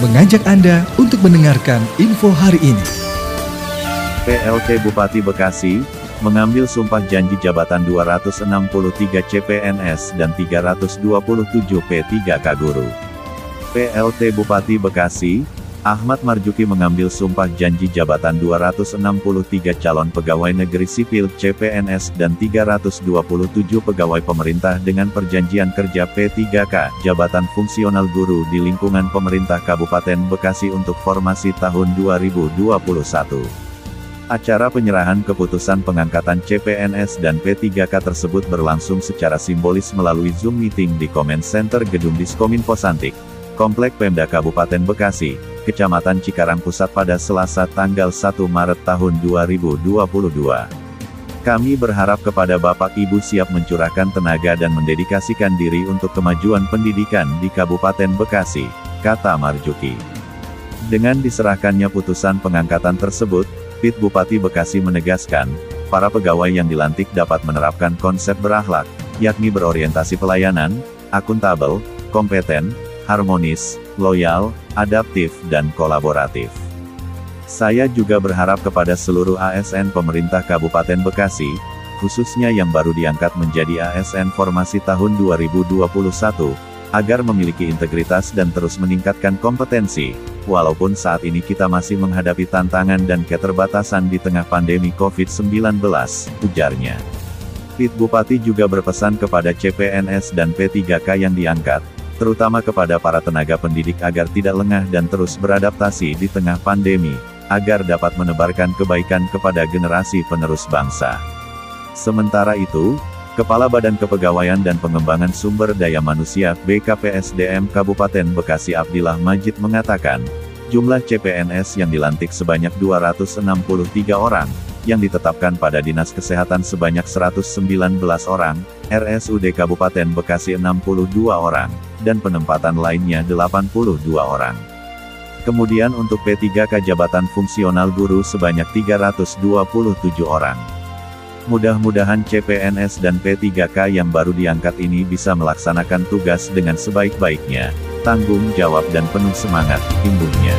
mengajak Anda untuk mendengarkan info hari ini. PLT Bupati Bekasi, mengambil sumpah janji jabatan 263 CPNS dan 327 P3K Guru. PLT Bupati Bekasi, Ahmad Marjuki mengambil sumpah janji jabatan 263 calon pegawai negeri sipil CPNS dan 327 pegawai pemerintah dengan perjanjian kerja P3K, jabatan fungsional guru di lingkungan pemerintah Kabupaten Bekasi untuk formasi tahun 2021. Acara penyerahan keputusan pengangkatan CPNS dan P3K tersebut berlangsung secara simbolis melalui Zoom meeting di Comment Center Gedung Diskominfo Santik, Komplek Pemda Kabupaten Bekasi, Kecamatan Cikarang Pusat pada Selasa tanggal 1 Maret tahun 2022. Kami berharap kepada Bapak Ibu siap mencurahkan tenaga dan mendedikasikan diri untuk kemajuan pendidikan di Kabupaten Bekasi, kata Marjuki. Dengan diserahkannya putusan pengangkatan tersebut, Pit Bupati Bekasi menegaskan, para pegawai yang dilantik dapat menerapkan konsep berakhlak, yakni berorientasi pelayanan, akuntabel, kompeten, harmonis, loyal, adaptif, dan kolaboratif. Saya juga berharap kepada seluruh ASN pemerintah Kabupaten Bekasi, khususnya yang baru diangkat menjadi ASN formasi tahun 2021, agar memiliki integritas dan terus meningkatkan kompetensi, walaupun saat ini kita masih menghadapi tantangan dan keterbatasan di tengah pandemi COVID-19, ujarnya. Pit Bupati juga berpesan kepada CPNS dan P3K yang diangkat, terutama kepada para tenaga pendidik agar tidak lengah dan terus beradaptasi di tengah pandemi, agar dapat menebarkan kebaikan kepada generasi penerus bangsa. Sementara itu, Kepala Badan Kepegawaian dan Pengembangan Sumber Daya Manusia BKPSDM Kabupaten Bekasi Abdillah Majid mengatakan, jumlah CPNS yang dilantik sebanyak 263 orang, yang ditetapkan pada Dinas Kesehatan sebanyak 119 orang, RSUD Kabupaten Bekasi 62 orang, dan penempatan lainnya 82 orang. Kemudian untuk P3K Jabatan Fungsional Guru sebanyak 327 orang. Mudah-mudahan CPNS dan P3K yang baru diangkat ini bisa melaksanakan tugas dengan sebaik-baiknya, tanggung jawab dan penuh semangat, imbuhnya.